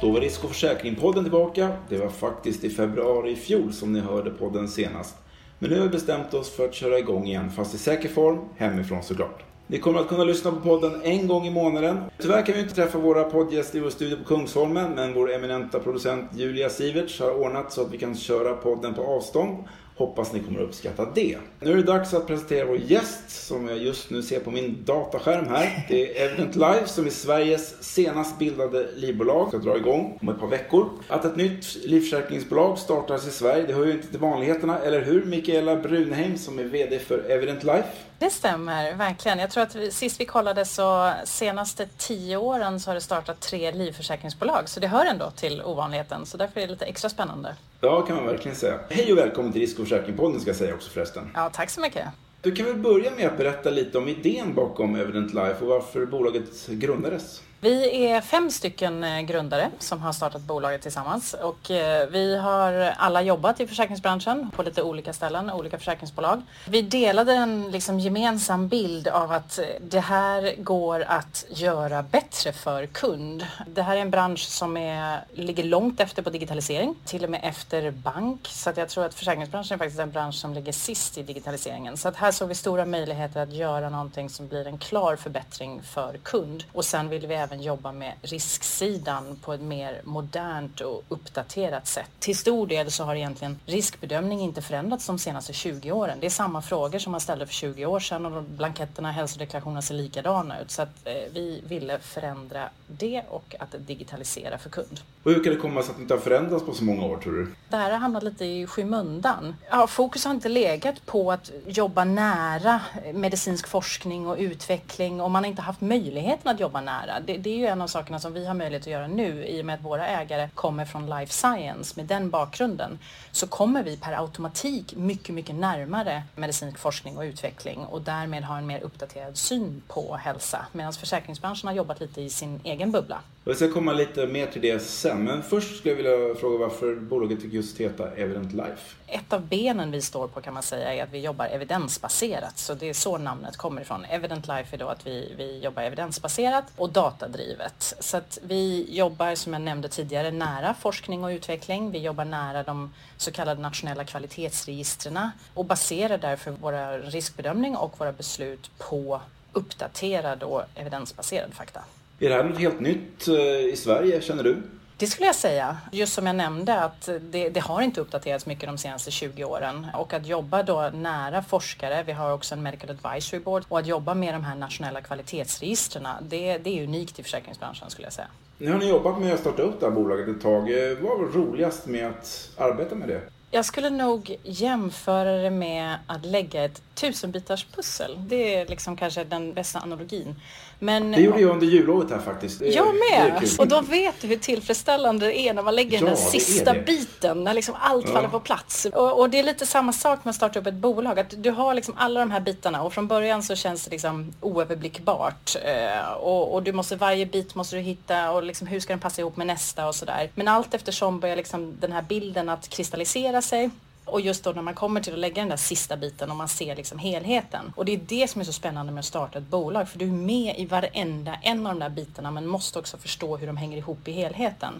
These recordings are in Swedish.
Då var Risk och Försäkring-podden tillbaka. Det var faktiskt i februari i fjol som ni hörde podden senast. Men nu har vi bestämt oss för att köra igång igen, fast i säker form, hemifrån såklart. Ni kommer att kunna lyssna på podden en gång i månaden. Tyvärr kan vi inte träffa våra poddgäster i vår studio på Kungsholmen, men vår eminenta producent Julia Siverts har ordnat så att vi kan köra podden på avstånd. Hoppas ni kommer uppskatta det. Nu är det dags att presentera vår gäst som jag just nu ser på min dataskärm här. Det är Evident Life som är Sveriges senast bildade livbolag. Ska dra igång om ett par veckor. Att ett nytt livförsäkringsbolag startas i Sverige, det hör ju inte till vanligheterna. Eller hur? Mikaela Brunheim som är VD för Evident Life. Det stämmer verkligen. Jag tror att vi, sist vi kollade så senaste tio åren så har det startat tre livförsäkringsbolag. Så det hör ändå till ovanligheten. Så därför är det lite extra spännande. Ja, kan man verkligen säga. Hej och välkommen till Risk och försäkringspodden ska jag säga också förresten. Ja, tack så mycket. Du kan väl börja med att berätta lite om idén bakom Evident Life och varför bolaget grundades? Vi är fem stycken eh, grundare som har startat bolaget tillsammans och eh, vi har alla jobbat i försäkringsbranschen på lite olika ställen, olika försäkringsbolag. Vi delade en liksom gemensam bild av att eh, det här går att göra bättre för kund. Det här är en bransch som är, ligger långt efter på digitalisering, till och med efter bank. Så att jag tror att försäkringsbranschen är faktiskt en bransch som ligger sist i digitaliseringen. Så att här såg vi stora möjligheter att göra någonting som blir en klar förbättring för kund. Och sen vill vi även även jobba med risksidan på ett mer modernt och uppdaterat sätt. Till stor del så har egentligen riskbedömning inte förändrats de senaste 20 åren. Det är samma frågor som man ställde för 20 år sedan och blanketterna, hälsodeklarationerna ser likadana ut. Så att eh, vi ville förändra det och att digitalisera för kund. Och hur kan det komma sig att det inte har förändrats på så många år tror du? Det här har hamnat lite i skymundan. Ja, fokus har inte legat på att jobba nära medicinsk forskning och utveckling och man har inte haft möjligheten att jobba nära. Det, det är ju en av sakerna som vi har möjlighet att göra nu i och med att våra ägare kommer från life science. Med den bakgrunden så kommer vi per automatik mycket, mycket närmare medicinsk forskning och utveckling och därmed ha en mer uppdaterad syn på hälsa. Medan försäkringsbranschen har jobbat lite i sin egen bubbla. Vi ska komma lite mer till det sen, men först skulle jag vilja fråga varför bolaget fick just heta Evident Life. Ett av benen vi står på kan man säga är att vi jobbar evidensbaserat, så det är så namnet kommer ifrån. Evident Life är då att vi, vi jobbar evidensbaserat och datadrivet. Så att vi jobbar, som jag nämnde tidigare, nära forskning och utveckling. Vi jobbar nära de så kallade nationella kvalitetsregistren och baserar därför våra riskbedömning och våra beslut på uppdaterad och evidensbaserad fakta. Är det här något helt nytt eh, i Sverige, känner du? Det skulle jag säga. Just som jag nämnde att det, det, har inte uppdaterats mycket de senaste 20 åren och att jobba då nära forskare, vi har också en Medical Advisory Board och att jobba med de här nationella kvalitetsregistren, det, det är unikt i försäkringsbranschen skulle jag säga. Nu har ni jobbat med att starta upp det här bolaget ett tag. Vad var roligast med att arbeta med det? Jag skulle nog jämföra det med att lägga ett tusenbitars pussel. Det är liksom kanske den bästa analogin. Men, det gjorde jag under jullovet här faktiskt. Jag med! Och då vet du hur tillfredsställande det är när man lägger ja, den sista det det. biten, när liksom allt ja. faller på plats. Och, och, det är lite samma sak med att starta upp ett bolag, att du har liksom alla de här bitarna och från början så känns det liksom oöverblickbart. Eh, och, och, du måste, varje bit måste du hitta och liksom hur ska den passa ihop med nästa och sådär. Men allt eftersom börjar liksom den här bilden att kristallisera sig och just då när man kommer till att lägga den där sista biten och man ser liksom helheten. Och det är det som är så spännande med att starta ett bolag, för du är med i varenda en av de där bitarna men måste också förstå hur de hänger ihop i helheten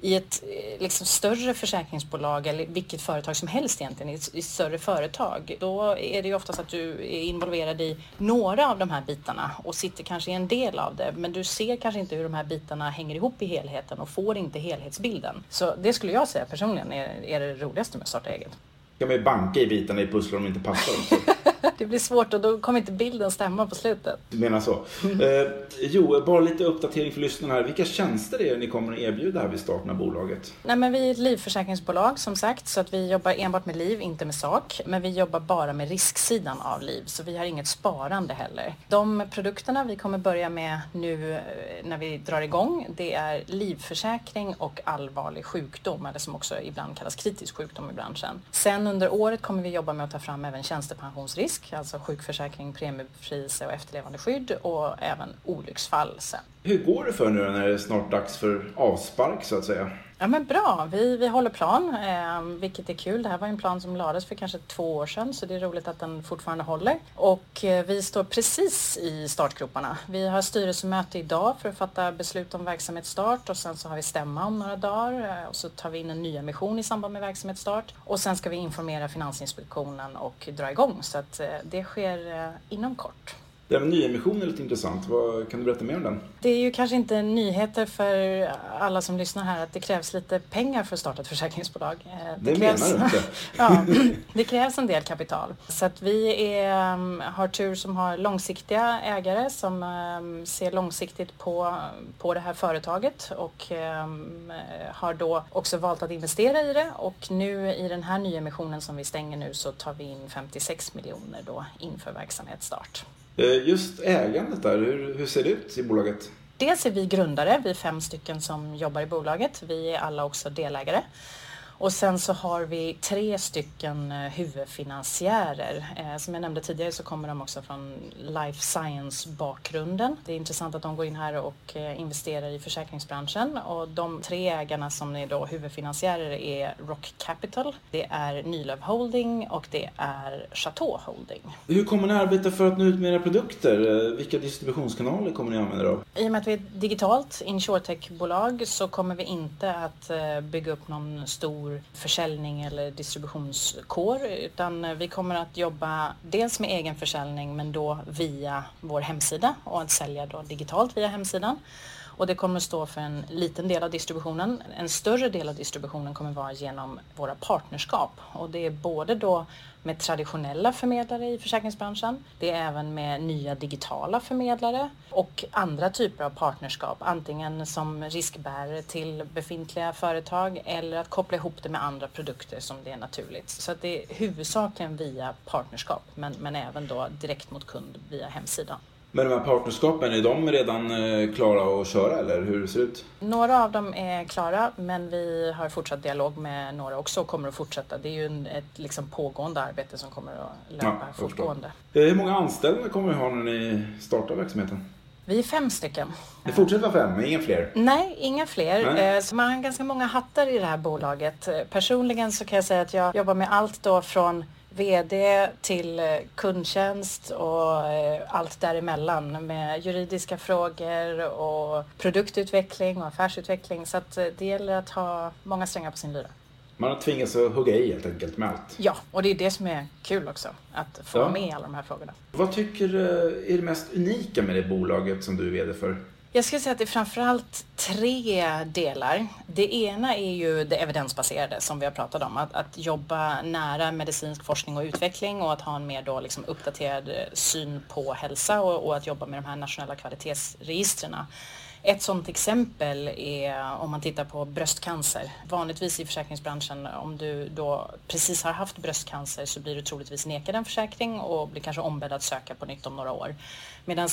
i ett eh, liksom, större försäkringsbolag eller vilket företag som helst egentligen, i ett, större företag, då är det ju oftast att du är involverad i några av de här bitarna och sitter kanske i en del av det, men du ser kanske inte hur de här bitarna hänger ihop i helheten och får inte helhetsbilden. Så det skulle jag säga personligen är, är det roligaste med att starta eget. Kan man ju banka i bitarna i pusslet om de inte passar också. det blir svårt och då kommer inte bilden stämma på slutet. Du menar så. Eh, jo, bara lite uppdatering för lyssnarna här. Vilka tjänster är det ni kommer att erbjuda här vid starten av bolaget? Nej, men vi är ett livförsäkringsbolag som sagt, så att vi jobbar enbart med liv, inte med sak. Men vi jobbar bara med risksidan av liv, så vi har inget sparande heller. De produkterna vi kommer börja med nu eh, när vi drar igång, det är livförsäkring och allvarlig sjukdom, eller som också ibland kallas kritisk sjukdom i branschen. Sen under året kommer vi jobba med att ta fram även tjänstepensionsrisk alltså sjukförsäkring, premiebefrielse och efterlevandeskydd och även olycksfall sen. Hur går det för nu när det är snart dags för avspark så att säga? Ja men bra, vi, vi håller plan, eh, vilket är kul. Det här var en plan som lades för kanske två år sedan så det är roligt att den fortfarande håller. Och eh, vi står precis i startgroparna. Vi har styrelsemöte idag för att fatta beslut om verksamhetsstart och sen så har vi stämma om några dagar eh, och så tar vi in en nyemission i samband med verksamhetsstart och sen ska vi informera Finansinspektionen och dra igång så att eh, det sker eh, inom kort. Det här med nyemission är lite intressant. Vad, kan du berätta mer om den? Det är ju kanske inte nyheter för alla som lyssnar här att det krävs lite pengar för att starta ett försäkringsbolag. Eh, det, det krävs, menar du inte? ja, det krävs en del kapital. Så att vi är, mm, har tur som har långsiktiga ägare som mm, ser långsiktigt på, på det här företaget och har då också valt att investera i det och nu i den här nyemissionen som vi stänger nu så tar vi in 56 miljoner då inför verksamhetsstart. Eh, just ägandet där, hur, hur ser det ut i bolaget? Dels är vi grundare, vi är fem stycken som jobbar i bolaget. Vi är alla också delägare. Och sen så har vi tre stycken eh, huvudfinansiärer. Eh, som jag nämnde tidigare så kommer de också från life science-bakgrunden. Det är intressant att de går in här och eh, investerar i försäkringsbranschen och de tre ägarna som är då huvudfinansiärer är Rock Capital, det är Nylöv Holding och det är Chateau Holding. Hur kommer ni arbeta för att nå ut med era produkter? Vilka distributionskanaler kommer ni använda då? I och med att vi är ett digitalt insurtech-bolag så kommer vi inte att bygga upp någon stor stor försäljning eller distributionskår utan eh, vi kommer att jobba dels med egen försäljning men då via vår hemsida och att sälja då digitalt via hemsidan. Och det kommer stå för en liten del av distributionen. En större del av distributionen kommer vara genom våra partnerskap och det är både då med traditionella förmedlare i försäkringsbranschen. Det är även med nya digitala förmedlare och andra typer av partnerskap, antingen som riskbärare till befintliga företag eller att koppla ihop det med andra produkter som det är naturligt. Så att det är huvudsakligen via partnerskap men, men även då direkt mot kund via hemsidan. Men de här partnerskapen, är de redan eh, klara att köra eller hur ser det ut? Några av dem är klara men vi har fortsatt dialog med några också och kommer att fortsätta. Det är ju ett liksom pågående arbete som kommer att löpa ja, fortgående. Eh, hur många anställda kommer ni ha när ni startar verksamheten? Vi är fem stycken. Det fortsätter vara fem, men inga fler? Nej, inga fler. Nej. Eh, så man har ganska många hattar i det här bolaget. Personligen så kan jag säga att jag jobbar med allt då från VD till eh, kundtjänst och eh, allt däremellan med juridiska frågor och produktutveckling och affärsutveckling. Så att eh, det gäller att ha många strängar på sin lyra. Man har tvingats att hugga i helt enkelt med allt. Ja, och det är det som är kul också. Att få ja. med alla de här frågorna. Vad tycker du är det mest unika med det bolaget som du är VD för? Jag skulle säga att det är framförallt tre delar. Det ena är ju det evidensbaserade som vi har pratat om. Att, att jobba nära medicinsk forskning och utveckling och att ha en mer då liksom uppdaterad eh, syn på hälsa och, och att jobba med de här nationella kvalitetsregistren. Ett sådant exempel är om man tittar på bröstcancer. Vanligtvis i försäkringsbranschen om du då precis har haft bröstcancer så blir du troligtvis nekad en försäkring och blir kanske ombedd att söka på nytt om några år. Medan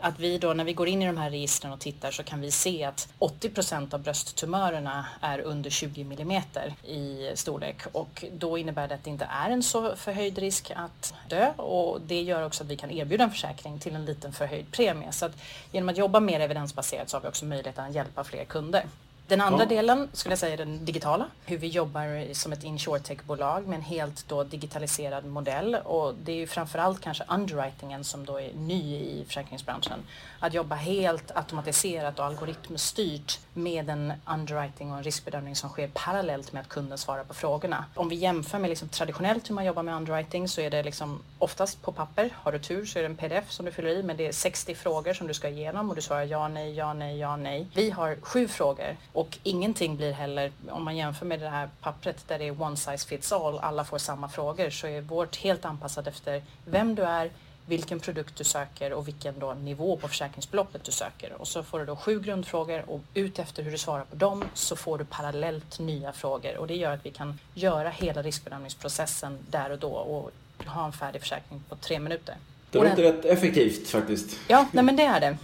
att vi då när vi går in i de här registren och tittar så kan vi se att 80 procent av brösttumörerna är under 20 millimeter i storlek och då innebär det att det inte är en så förhöjd risk att dö och det gör också att vi kan erbjuda en försäkring till en liten förhöjd premie. Så att genom att jobba mer evidensbaserat så har vi också möjlighet att hjälpa fler kunder. Den andra ja. delen skulle jag säga är den digitala. Hur vi jobbar som ett insurtech-bolag med en helt då digitaliserad modell och det är ju framförallt kanske underwritingen som då är ny i försäkringsbranschen. Att jobba helt automatiserat och algoritmstyrt med en underwriting och en riskbedömning som sker parallellt med att kunden svarar på frågorna. Om vi jämför med liksom traditionellt hur man jobbar med underwriting så är det liksom oftast på papper. Har du tur så är det en pdf som du fyller i men det är 60 frågor som du ska igenom och du svarar ja, nej, ja, nej, ja, nej. Vi har sju frågor och ingenting blir heller, om man jämför med det här pappret där det är one size fits all, alla får samma frågor, så är vårt helt anpassat efter vem du är, vilken produkt du söker och vilken då nivå på försäkringsbeloppet du söker. Och så får du då sju grundfrågor och ut efter hur du svarar på dem så får du parallellt nya frågor och det gör att vi kan göra hela riskbedömningsprocessen där och då och ha en färdig försäkring på tre minuter. Det låter rätt effektivt faktiskt. Ja, nej men det är det.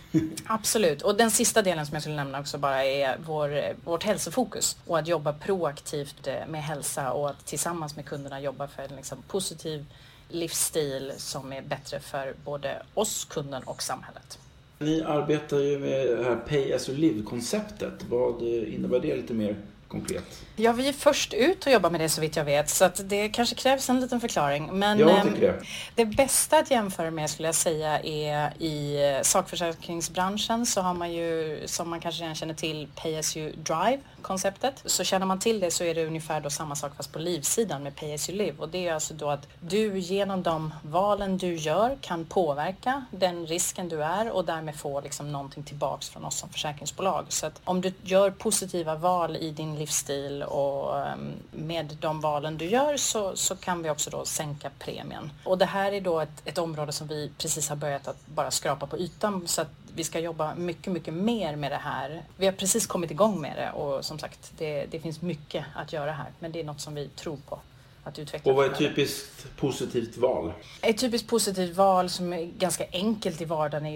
Absolut. Och den sista delen som jag skulle nämna också bara är vår, vårt hälsofokus och att jobba proaktivt med hälsa och att tillsammans med kunderna jobba för en liksom positiv livsstil som är bättre för både oss, kunden och samhället. Ni arbetar ju med det här Pay as you live-konceptet. Vad innebär det lite mer konkret? Ja, vi är först ut och jobbar med det så vitt jag vet, så att det kanske krävs en liten förklaring. Men jag tycker det. Ehm, det bästa att jämföra med skulle jag säga är i sakförsäkringsbranschen så har man ju, som man kanske redan känner till, Pay as you drive konceptet. Så känner man till det så är det ungefär då samma sak fast på livsidan med Pay as you live och det är alltså då att du genom de valen du gör kan påverka den risken du är och därmed få liksom någonting tillbaks från oss som försäkringsbolag. Så att om du gör positiva val i din livsstil och ehm, med de valen du gör så, så kan vi också då sänka premien. Och det här är då ett, ett område som vi precis har börjat att bara skrapa på ytan så att vi ska jobba mycket, mycket mer med det här. Vi har precis kommit igång med det och som sagt, det, det finns mycket att göra här, men det är något som vi tror på. Att utveckla och vad är ett typiskt positivt val? Ett typiskt positivt val som är ganska enkelt i vardagen är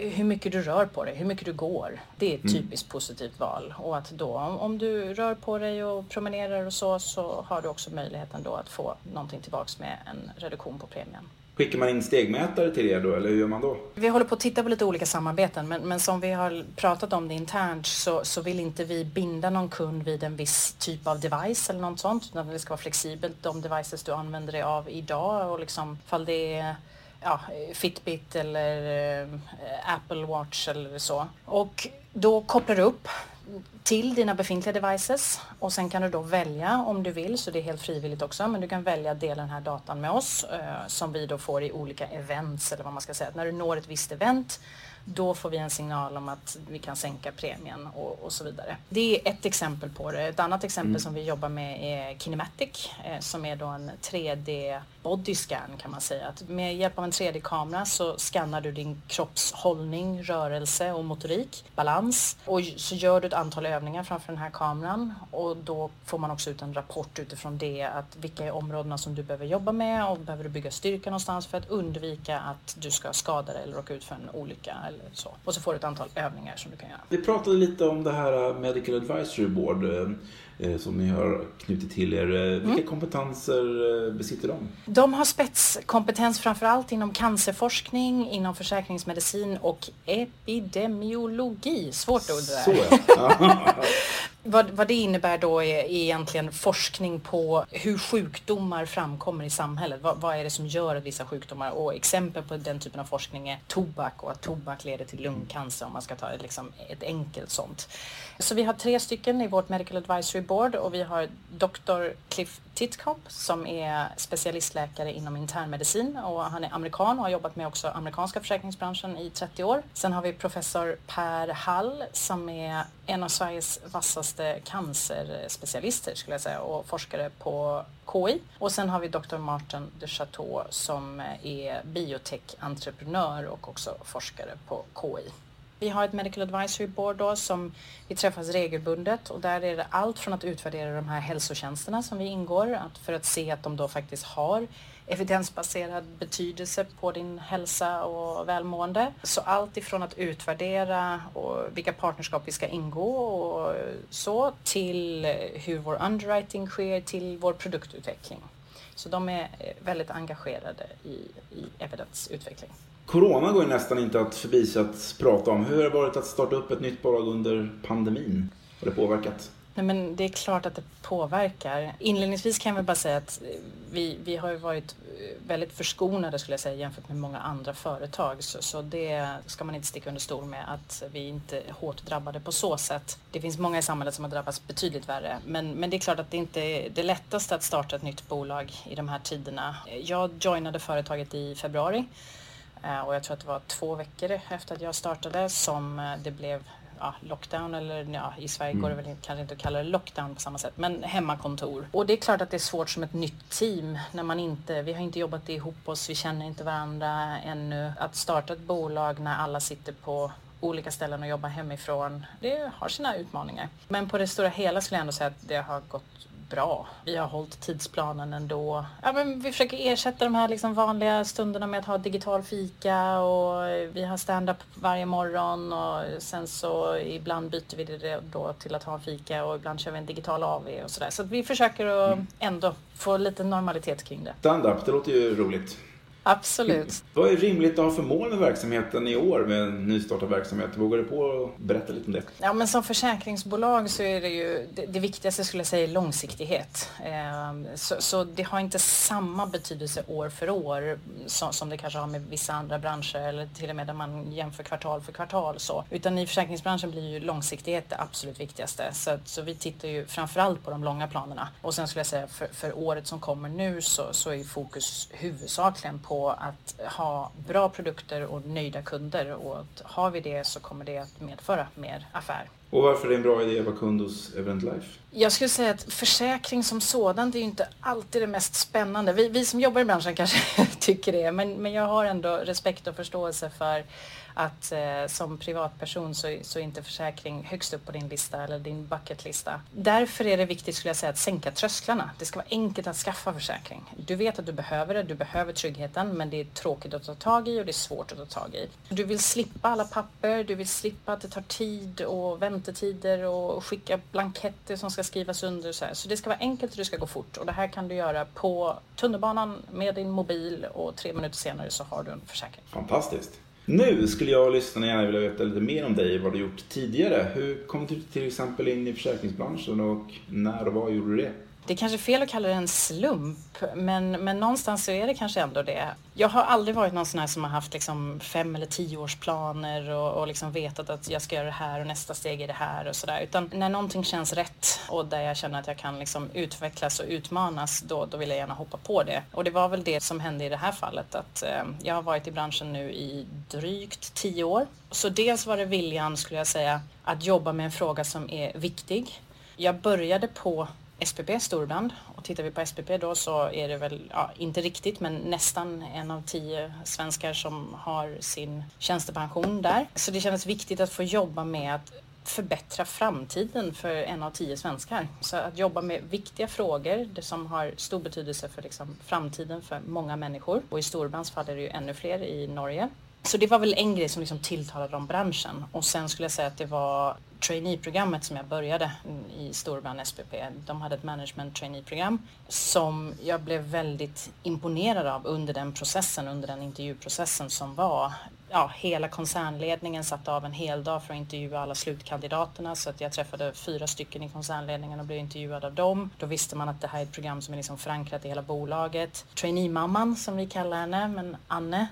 ju hur mycket du rör på dig, hur mycket du går. Det är ett mm. typiskt positivt val. Och att då om du rör på dig och promenerar och så, så har du också möjligheten då att få någonting tillbaks med en reduktion på premien. Skickar man in stegmätare till er då, eller hur gör man då? Vi håller på att titta på lite olika samarbeten, men, men som vi har pratat om det internt så, så vill inte vi binda någon kund vid en viss typ av device eller något sånt, utan det ska vara flexibelt de devices du använder dig av idag och liksom fall det är ja, Fitbit eller eh, Apple Watch eller så. Och då kopplar du upp till dina befintliga devices och sen kan du då välja om du vill, så det är helt frivilligt också, men du kan välja att dela den här datan med oss eh, som vi då får i olika events eller vad man ska säga. När du når ett visst event då får vi en signal om att vi kan sänka premien och, och så vidare. Det är ett exempel på det. Ett annat exempel mm. som vi jobbar med är Kinematic eh, som är då en 3D bodyscan kan man säga. Att med hjälp av en 3D-kamera så skannar du din kroppshållning, rörelse och motorik, balans och så gör du ett antal övningar framför den här kameran och då får man också ut en rapport utifrån det att vilka är områdena som du behöver jobba med och behöver du bygga styrka någonstans för att undvika att du ska skada dig eller råka ut för en olycka eller så. Och så får du ett antal övningar som du kan göra. Vi pratade lite om det här Medical Advisory Board som ni har knutit till er. Eh, vilka mm. kompetenser eh, besitter de? De har spetskompetens framförallt inom cancerforskning, inom försäkringsmedicin och epidemiologi. Svårt ord det där. Så ja. vad, vad det innebär då är egentligen forskning på hur sjukdomar framkommer i samhället. Vad, vad är det som gör att vissa sjukdomar och exempel på den typen av forskning är tobak och att tobak leder till lungcancer om man ska ta liksom ett enkelt sånt. Så vi har tre stycken i vårt Medical Advisory Board och vi har Dr. Cliff Titcop som är specialistläkare inom internmedicin och han är amerikan och har jobbat med också amerikanska försäkringsbranschen i 30 år. Sen har vi professor Per Hall som är en av Sveriges vassaste cancerspecialister skulle jag säga och forskare på KI. Och sen har vi Dr. Martin de Chateau som är biotech-entreprenör och också forskare på KI. Vi har ett Medical Advisory Board då som vi träffas regelbundet och där är det allt från att utvärdera de här hälsotjänsterna som vi ingår att för att se att de då faktiskt har evidensbaserad betydelse på din hälsa och välmående. Så allt ifrån att utvärdera och vilka partnerskap vi ska ingå och så till hur vår underwriting sker till vår produktutveckling. Så de är väldigt engagerade i, i evidensutveckling. Corona går ju nästan inte att förbisett prata om. Hur har det varit att starta upp ett nytt bolag under pandemin? Har det påverkat? Nej, men det är klart att det påverkar. Inledningsvis kan jag bara säga att eh, vi, vi har varit eh, väldigt förskonade skulle jag säga jämfört med många andra företag. Så, så det ska man inte sticka under stol med att vi inte är hårt drabbade på så sätt. Det finns många i samhället som har drabbats betydligt värre. Men, men det är klart att det inte är det lättaste att starta ett nytt bolag i de här tiderna. Jag joinade företaget i februari och jag tror att det var två veckor efter att jag startade som eh, det blev ja, lockdown eller ja, i Sverige går det mm. väl kanske inte att kalla det lockdown på samma sätt, men hemmakontor. Och det är klart att det är svårt som ett nytt team när man inte, vi har inte jobbat ihop oss, vi känner inte varandra ännu. Att starta ett bolag när alla sitter på olika ställen och jobbar hemifrån, det har sina utmaningar. Men på det stora hela skulle jag ändå säga att det har gått bra. Vi har hållit tidsplanen ändå. Ja, men vi försöker ersätta de här liksom vanliga stunderna med att ha digital fika och vi har stand-up varje morgon och sen så ibland byter vi det då till att ha en fika och ibland kör vi en digital AV och sådär. Så vi försöker att mm. ändå få lite normalitet kring det. Stand-up, det låter ju roligt. Absolut. Vad är rimligt att ha för mål med verksamheten i år med en nystartad verksamhet? Vågar du på att berätta lite om det? Ja, men som försäkringsbolag så är det ju det, det viktigaste skulle jag säga långsiktighet. Eh, så, så, det har inte samma betydelse år för år som, som, det kanske har med vissa andra branscher eller till och med där man jämför kvartal för kvartal så. Utan i försäkringsbranschen blir ju långsiktighet det absolut viktigaste. Så, så vi tittar ju framförallt på de långa planerna. Och sen skulle jag säga för, för året som kommer nu så, så är fokus huvudsakligen på på att ha bra produkter och nöjda kunder och att har vi det så kommer det att medföra mer affär. Och varför är det en bra idé att vara kund hos Event Life? Jag skulle säga att försäkring som sådant är ju inte alltid det mest spännande. Vi, vi som jobbar i branschen kanske tycker det, men, men jag har ändå respekt och förståelse för att eh, som privatperson så, så är inte försäkring högst upp på din lista eller din bucketlista. Därför är det viktigt skulle jag säga att sänka trösklarna. Det ska vara enkelt att skaffa försäkring. Du vet att du behöver det, du behöver tryggheten men det är tråkigt att ta tag i och det är svårt att ta tag i. Du vill slippa alla papper, du vill slippa att det tar tid och väntetider och skicka blanketter som ska skrivas under. Så, här. så det ska vara enkelt och det ska gå fort och det här kan du göra på tunnelbanan med din mobil och tre minuter senare så har du en försäkring. Fantastiskt. Nu skulle jag och lyssnarna gärna vilja veta lite mer om dig, och vad du gjort tidigare. Hur kom du till exempel in i försäkringsbranschen och när och var gjorde du det? Det är kanske fel att kalla det en slump, men, men någonstans så är det kanske ändå det. Jag har aldrig varit någon sån här som har haft liksom fem eller tioårsplaner och, och liksom vetat att jag ska göra det här och nästa steg är det här och sådär. Utan när någonting känns rätt och där jag känner att jag kan liksom utvecklas och utmanas, då, då vill jag gärna hoppa på det. Och det var väl det som hände i det här fallet, att eh, jag har varit i branschen nu i drygt tio år. Så dels var det viljan, skulle jag säga, att jobba med en fråga som är viktig. Jag började på SPP Storband och tittar vi på SPP då så är det väl, ja, inte riktigt men nästan en av tio svenskar som har sin tjänstepension där. Så det kändes viktigt att få jobba med att förbättra framtiden för en av tio svenskar. Så att jobba med viktiga frågor, det som har stor betydelse för liksom framtiden för många människor. Och i Storbands fall är det ju ännu fler i Norge. Så det var väl en grej som liksom tilltalade om branschen. Och sen skulle jag säga att det var traineeprogrammet som jag började i storbrand SPP. De hade ett management traineeprogram som jag blev väldigt imponerad av under den processen, under den intervjuprocessen som var. Ja, hela koncernledningen satte av en hel dag för att intervjua alla slutkandidaterna så att jag träffade fyra stycken i koncernledningen och blev intervjuad av dem. Då visste man att det här är ett program som är liksom förankrat i hela bolaget. Trainee-mamman som vi kallar henne, men Anne,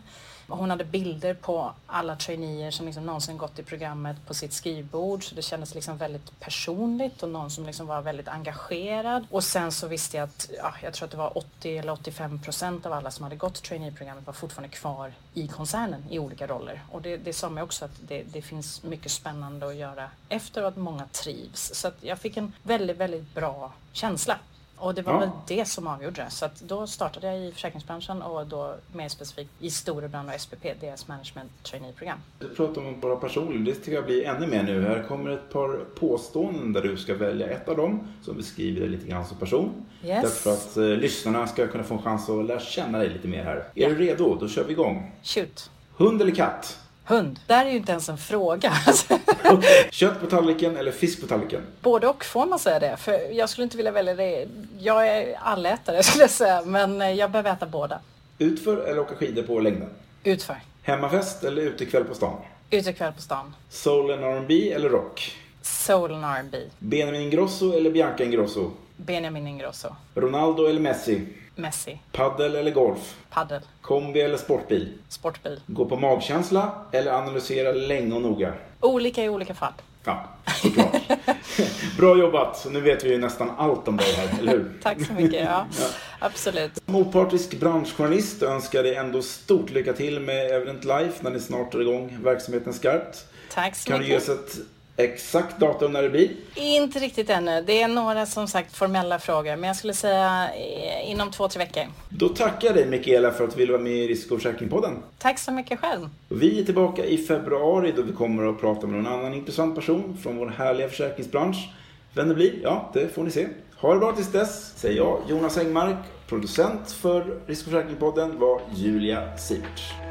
hon hade bilder på alla traineer som liksom någonsin gått i programmet på sitt skrivbord. Så det kändes liksom väldigt personligt och någon som liksom var väldigt engagerad. Och sen så visste jag att, ja, jag tror att det var 80 eller 85 procent av alla som hade gått traineeprogrammet var fortfarande kvar i koncernen i olika roller. Och det, det sa mig också att det, det finns mycket spännande att göra efter och att många trivs. Så att jag fick en väldigt, väldigt bra känsla och det var ja. väl det som avgjorde det. Så att då startade jag i försäkringsbranschen och då mer specifikt i Storebrand och SPP, deras management trainee-program. Du pratar om att vara personlig, det tycker jag blir ännu mer nu. Här kommer ett par påståenden där du ska välja ett av dem som beskriver dig lite grann som person. Yes. Därför att eh, lyssnarna ska kunna få en chans att lära känna dig lite mer här. Är ja. du redo? Då kör vi igång. Shoot. Hund eller katt? Hund. Det här är ju inte ens en fråga. Kött på tallriken eller fisk på tallriken? Både och får man säga det. För jag skulle inte vilja välja det. Jag är allätare skulle jag säga. Men jag behöver äta båda. Utför eller åka skidor på längden? Utför. Hemmafest eller utekväll på stan? Utekväll på stan. Soul and R&B eller rock? Soul and R&B. Benjamin Ingrosso eller Bianca Ingrosso? Benjamin Ingrosso. Ronaldo eller Messi? Messi. Paddel eller golf? Paddel. Kombi eller sportbil? Sportbil. Gå på magkänsla eller analysera länge och noga? Olika i olika fall. Ja, såklart. Bra jobbat! Nu vet vi ju nästan allt om dig här, eller hur? Tack så mycket, ja. ja. Absolut. Som opartisk branschjournalist önskar dig ändå stort lycka till med Evident Life när ni snart är igång verksamheten skarpt. Tack så kan mycket. Kan du ge oss ett exakt datum när det blir? Inte riktigt ännu. Det är några som sagt formella frågor, men jag skulle säga eh, inom två, tre veckor. Då tackar jag dig Mikaela för att du ville vara med i Risk och försäkringspodden. Tack så mycket själv. Vi är tillbaka i februari då vi kommer att prata med någon annan intressant person från vår härliga försäkringsbransch. Vem det blir, ja det får ni se. Ha det bra tills dess, säger jag, Jonas Engmark. Producent för Risk och försäkringspodden var Julia Siverts.